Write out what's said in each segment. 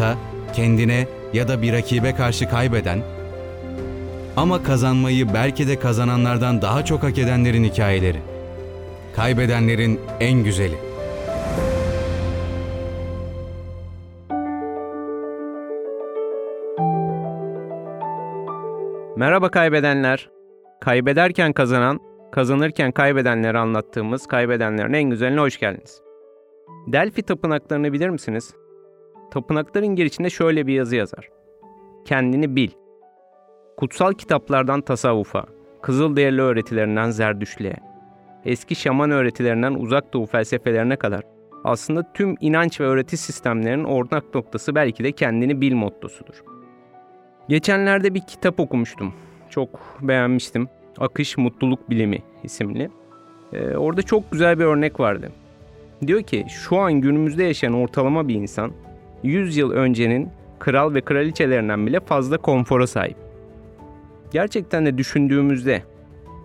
hayatta, kendine ya da bir rakibe karşı kaybeden ama kazanmayı belki de kazananlardan daha çok hak edenlerin hikayeleri. Kaybedenlerin en güzeli. Merhaba kaybedenler. Kaybederken kazanan, kazanırken kaybedenleri anlattığımız kaybedenlerin en güzeline hoş geldiniz. Delphi tapınaklarını bilir misiniz? Tapınakların girişinde şöyle bir yazı yazar. Kendini bil. Kutsal kitaplardan tasavvufa, Kızılderili öğretilerinden Zerdüşlüğe, eski şaman öğretilerinden uzak doğu felsefelerine kadar aslında tüm inanç ve öğreti sistemlerinin ortak noktası belki de kendini bil mottosudur. Geçenlerde bir kitap okumuştum. Çok beğenmiştim. Akış Mutluluk Bilimi isimli. Ee, orada çok güzel bir örnek vardı. Diyor ki şu an günümüzde yaşayan ortalama bir insan 100 yıl öncenin kral ve kraliçelerinden bile fazla konfora sahip. Gerçekten de düşündüğümüzde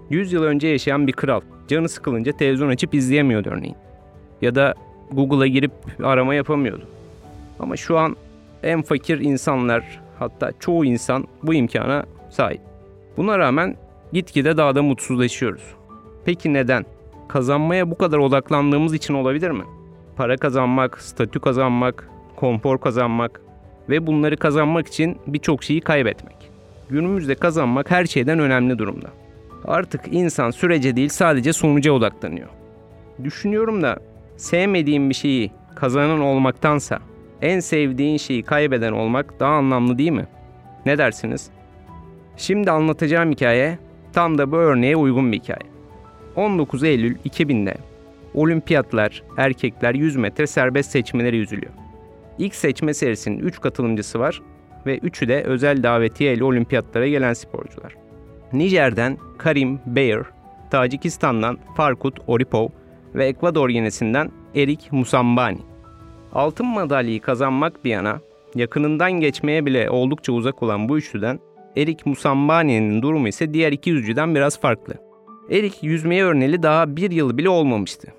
100 yıl önce yaşayan bir kral canı sıkılınca televizyon açıp izleyemiyordu örneğin. Ya da Google'a girip arama yapamıyordu. Ama şu an en fakir insanlar hatta çoğu insan bu imkana sahip. Buna rağmen gitgide daha da mutsuzlaşıyoruz. Peki neden? Kazanmaya bu kadar odaklandığımız için olabilir mi? Para kazanmak, statü kazanmak, konfor kazanmak ve bunları kazanmak için birçok şeyi kaybetmek. Günümüzde kazanmak her şeyden önemli durumda. Artık insan sürece değil sadece sonuca odaklanıyor. Düşünüyorum da sevmediğim bir şeyi kazanan olmaktansa en sevdiğin şeyi kaybeden olmak daha anlamlı değil mi? Ne dersiniz? Şimdi anlatacağım hikaye tam da bu örneğe uygun bir hikaye. 19 Eylül 2000'de olimpiyatlar, erkekler 100 metre serbest seçmeleri yüzülüyor. İlk seçme serisinin 3 katılımcısı var ve 3'ü de özel davetiye olimpiyatlara gelen sporcular. Nijer'den Karim Beyer, Tacikistan'dan Farkut Oripov ve Ekvador yenisinden Erik Musambani. Altın madalyayı kazanmak bir yana, yakınından geçmeye bile oldukça uzak olan bu üçlüden Erik Musambani'nin durumu ise diğer iki yüzücüden biraz farklı. Erik yüzmeye örneli daha bir yıl bile olmamıştı.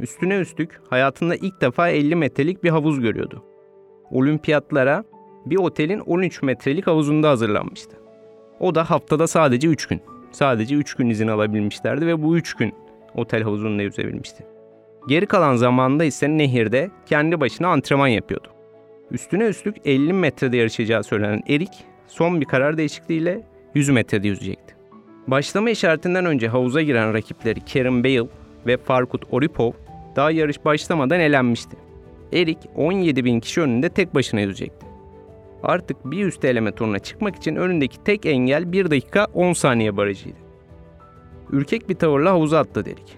Üstüne üstlük hayatında ilk defa 50 metrelik bir havuz görüyordu. Olimpiyatlara bir otelin 13 metrelik havuzunda hazırlanmıştı. O da haftada sadece 3 gün. Sadece 3 gün izin alabilmişlerdi ve bu 3 gün otel havuzunda yüzebilmişti. Geri kalan zamanda ise nehirde kendi başına antrenman yapıyordu. Üstüne üstlük 50 metrede yarışacağı söylenen Erik son bir karar değişikliğiyle 100 metrede yüzecekti. Başlama işaretinden önce havuza giren rakipleri Karen Bale ve Farkut Oripov daha yarış başlamadan elenmişti. Erik 17 bin kişi önünde tek başına yüzecekti. Artık bir üst eleme turuna çıkmak için önündeki tek engel 1 dakika 10 saniye barajıydı. Ürkek bir tavırla havuza atladı Erik.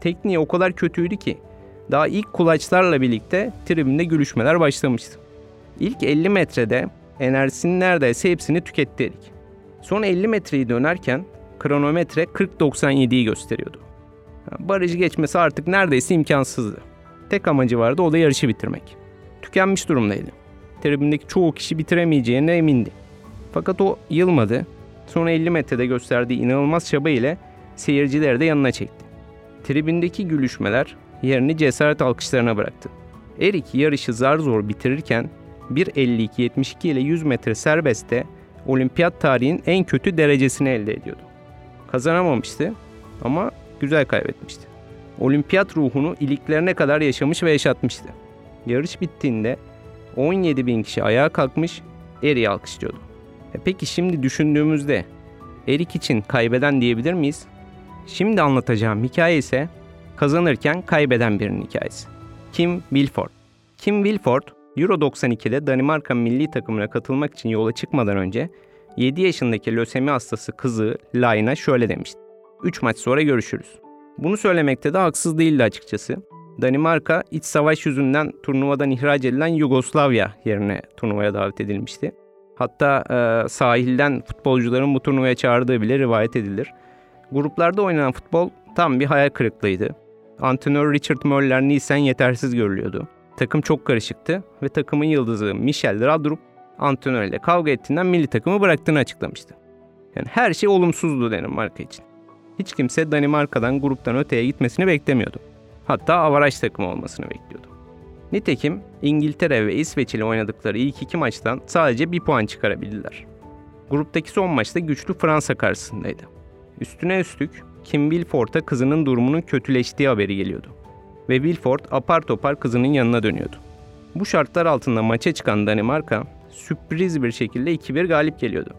Tekniği o kadar kötüydü ki daha ilk kulaçlarla birlikte tribünde gülüşmeler başlamıştı. İlk 50 metrede enerjisinin neredeyse hepsini tüketti Erik. Son 50 metreyi dönerken kronometre 40.97'yi gösteriyordu. Barajı geçmesi artık neredeyse imkansızdı. Tek amacı vardı o da yarışı bitirmek. Tükenmiş durumdaydı. Tribündeki çoğu kişi bitiremeyeceğine emindi. Fakat o yılmadı. Son 50 metrede gösterdiği inanılmaz çaba ile seyircileri de yanına çekti. Tribündeki gülüşmeler yerini cesaret alkışlarına bıraktı. Erik yarışı zar zor bitirirken 1.52.72 ile 100 metre serbestte olimpiyat tarihinin en kötü derecesini elde ediyordu. Kazanamamıştı ama güzel kaybetmişti. Olimpiyat ruhunu iliklerine kadar yaşamış ve yaşatmıştı. Yarış bittiğinde 17 bin kişi ayağa kalkmış, Erik'i alkışlıyordu. E peki şimdi düşündüğümüzde Erik için kaybeden diyebilir miyiz? Şimdi anlatacağım hikaye ise kazanırken kaybeden birinin hikayesi. Kim Wilford. Kim Wilford, Euro 92'de Danimarka milli takımına katılmak için yola çıkmadan önce 7 yaşındaki lösemi hastası kızı Layna şöyle demişti. 3 maç sonra görüşürüz. Bunu söylemekte de haksız değildi açıkçası. Danimarka iç savaş yüzünden turnuvadan ihraç edilen Yugoslavya yerine turnuvaya davet edilmişti. Hatta e, sahilden futbolcuların bu turnuvaya çağırdığı bile rivayet edilir. Gruplarda oynanan futbol tam bir hayal kırıklığıydı. Antrenör Richard Möller Nielsen yetersiz görülüyordu. Takım çok karışıktı ve takımın yıldızı Michel Radrup antrenörle kavga ettiğinden milli takımı bıraktığını açıklamıştı. Yani her şey olumsuzdu Danimarka için. Hiç kimse Danimarka'dan gruptan öteye gitmesini beklemiyordu. Hatta avaraj takımı olmasını bekliyordu. Nitekim İngiltere ve İsveç ile oynadıkları ilk iki maçtan sadece bir puan çıkarabildiler. Gruptaki son maçta güçlü Fransa karşısındaydı. Üstüne üstlük Kim Wilford'a kızının durumunun kötüleştiği haberi geliyordu. Ve Wilford apar topar kızının yanına dönüyordu. Bu şartlar altında maça çıkan Danimarka sürpriz bir şekilde 2-1 galip geliyordu.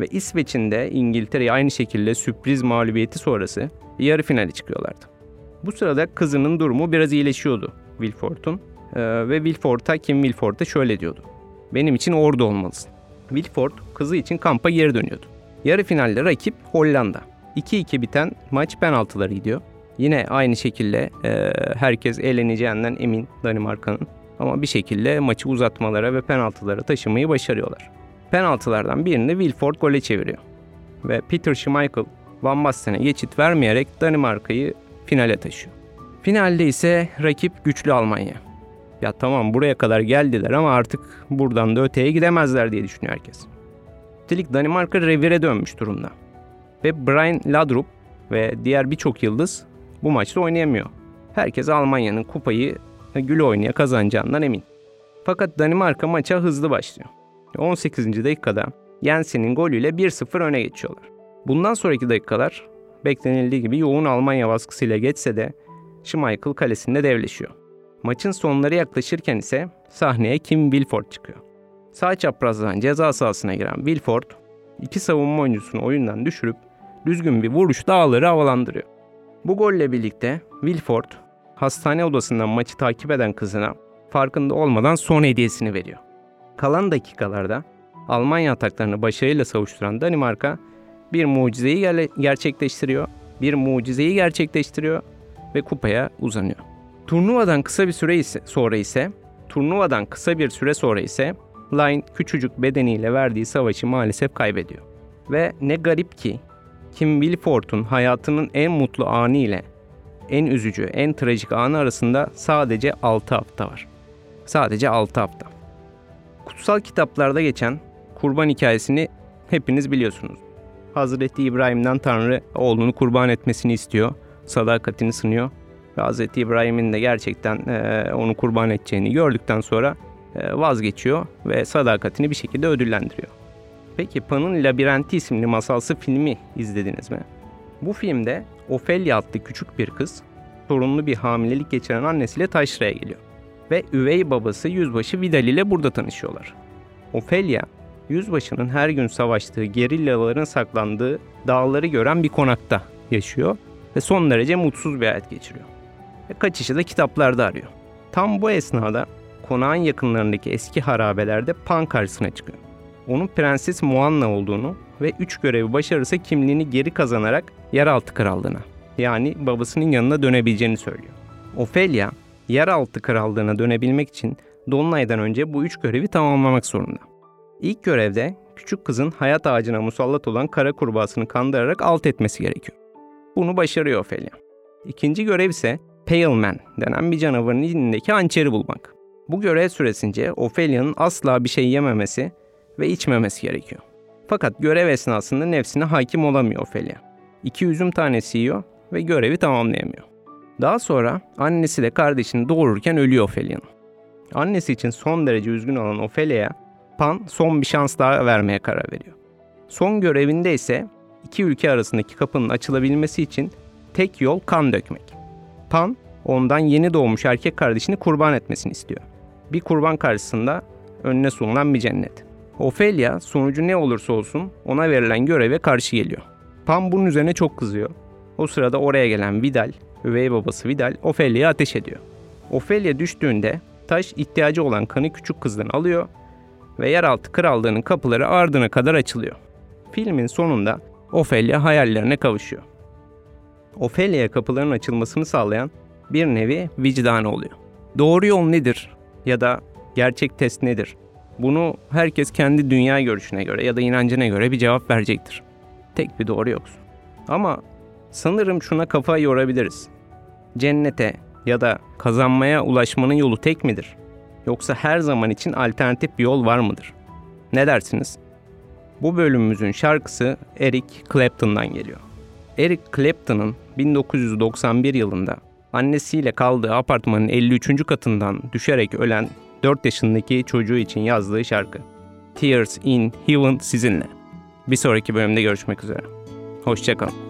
Ve İsveç'in de İngiltere'ye aynı şekilde sürpriz mağlubiyeti sonrası yarı finale çıkıyorlardı. Bu sırada kızının durumu biraz iyileşiyordu Wilford'un ee, ve Wilford'a Kim Wilford'a şöyle diyordu. Benim için orada olmalısın. Wilford kızı için kampa geri dönüyordu. Yarı finalde rakip Hollanda. 2-2 biten maç penaltıları gidiyor. Yine aynı şekilde e, herkes eğleneceğinden emin Danimarka'nın. Ama bir şekilde maçı uzatmalara ve penaltılara taşımayı başarıyorlar. Penaltılardan birini Wilford gole çeviriyor. Ve Peter Schmeichel Van Basten'e geçit vermeyerek Danimarka'yı finale taşıyor. Finalde ise rakip güçlü Almanya. Ya tamam buraya kadar geldiler ama artık buradan da öteye gidemezler diye düşünüyor herkes. Üstelik Danimarka revire dönmüş durumda. Ve Brian Ladrup ve diğer birçok yıldız bu maçta oynayamıyor. Herkes Almanya'nın kupayı gül oynaya kazanacağından emin. Fakat Danimarka maça hızlı başlıyor. 18. dakikada Jensen'in golüyle 1-0 öne geçiyorlar. Bundan sonraki dakikalar beklenildiği gibi yoğun Almanya baskısıyla geçse de Schmeichel kalesinde devleşiyor. Maçın sonları yaklaşırken ise sahneye Kim Wilford çıkıyor. Sağ çaprazdan ceza sahasına giren Wilford, iki savunma oyuncusunu oyundan düşürüp düzgün bir vuruş dağları havalandırıyor. Bu golle birlikte Wilford, hastane odasından maçı takip eden kızına farkında olmadan son hediyesini veriyor. Kalan dakikalarda Almanya ataklarını başarıyla savuşturan Danimarka bir mucizeyi gerçekleştiriyor, bir mucizeyi gerçekleştiriyor ve kupaya uzanıyor. Turnuvadan kısa bir süre ise, sonra ise turnuvadan kısa bir süre sonra ise Line küçücük bedeniyle verdiği savaşı maalesef kaybediyor. Ve ne garip ki Kim Wilford'un hayatının en mutlu anı ile en üzücü, en trajik anı arasında sadece 6 hafta var. Sadece 6 hafta. Kutsal kitaplarda geçen kurban hikayesini hepiniz biliyorsunuz. Hazreti İbrahim'den Tanrı oğlunu kurban etmesini istiyor. Sadakatini sınıyor ve Hz. İbrahim'in de gerçekten e, onu kurban edeceğini gördükten sonra e, vazgeçiyor ve sadakatini bir şekilde ödüllendiriyor. Peki Pan'ın Labirenti isimli masalsı filmi izlediniz mi? Bu filmde Ophelia adlı küçük bir kız sorunlu bir hamilelik geçiren annesiyle taşraya geliyor. Ve üvey babası yüzbaşı Vidal ile burada tanışıyorlar. Ophelia, yüzbaşının her gün savaştığı gerillaların saklandığı dağları gören bir konakta yaşıyor ve son derece mutsuz bir hayat geçiriyor ve kaçışı da kitaplarda arıyor. Tam bu esnada konağın yakınlarındaki eski harabelerde Pan karşısına çıkıyor. Onun Prenses Moanna olduğunu ve üç görevi başarırsa kimliğini geri kazanarak yeraltı krallığına yani babasının yanına dönebileceğini söylüyor. Ophelia yeraltı krallığına dönebilmek için Dolunay'dan önce bu üç görevi tamamlamak zorunda. İlk görevde küçük kızın hayat ağacına musallat olan kara kurbağasını kandırarak alt etmesi gerekiyor. Bunu başarıyor Ophelia. İkinci görev ise Pale Man denen bir canavarın elindeki hançeri bulmak. Bu görev süresince Ophelia'nın asla bir şey yememesi ve içmemesi gerekiyor. Fakat görev esnasında nefsine hakim olamıyor Ophelia. İki üzüm tanesi yiyor ve görevi tamamlayamıyor. Daha sonra annesi de kardeşini doğururken ölüyor Ophelia'nın. Annesi için son derece üzgün olan Ophelia'ya Pan son bir şans daha vermeye karar veriyor. Son görevinde ise iki ülke arasındaki kapının açılabilmesi için tek yol kan dökmek. Pan ondan yeni doğmuş erkek kardeşini kurban etmesini istiyor. Bir kurban karşısında önüne sunulan bir cennet. Ophelia sonucu ne olursa olsun ona verilen göreve karşı geliyor. Pan bunun üzerine çok kızıyor. O sırada oraya gelen Vidal, üvey babası Vidal, Ophelia'ya ateş ediyor. Ophelia düştüğünde taş ihtiyacı olan kanı küçük kızdan alıyor ve yeraltı krallığının kapıları ardına kadar açılıyor. Filmin sonunda Ophelia hayallerine kavuşuyor. Ophelia'ya kapıların açılmasını sağlayan bir nevi vicdanı oluyor. Doğru yol nedir ya da gerçek test nedir? Bunu herkes kendi dünya görüşüne göre ya da inancına göre bir cevap verecektir. Tek bir doğru yoksun. Ama Sanırım şuna kafa yorabiliriz. Cennete ya da kazanmaya ulaşmanın yolu tek midir? Yoksa her zaman için alternatif bir yol var mıdır? Ne dersiniz? Bu bölümümüzün şarkısı Eric Clapton'dan geliyor. Eric Clapton'ın 1991 yılında annesiyle kaldığı apartmanın 53. katından düşerek ölen 4 yaşındaki çocuğu için yazdığı şarkı. Tears in Heaven sizinle. Bir sonraki bölümde görüşmek üzere. Hoşçakalın.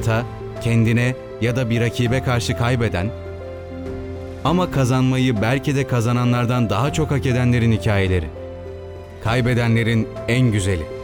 hayata, kendine ya da bir rakibe karşı kaybeden ama kazanmayı belki de kazananlardan daha çok hak edenlerin hikayeleri. Kaybedenlerin en güzeli.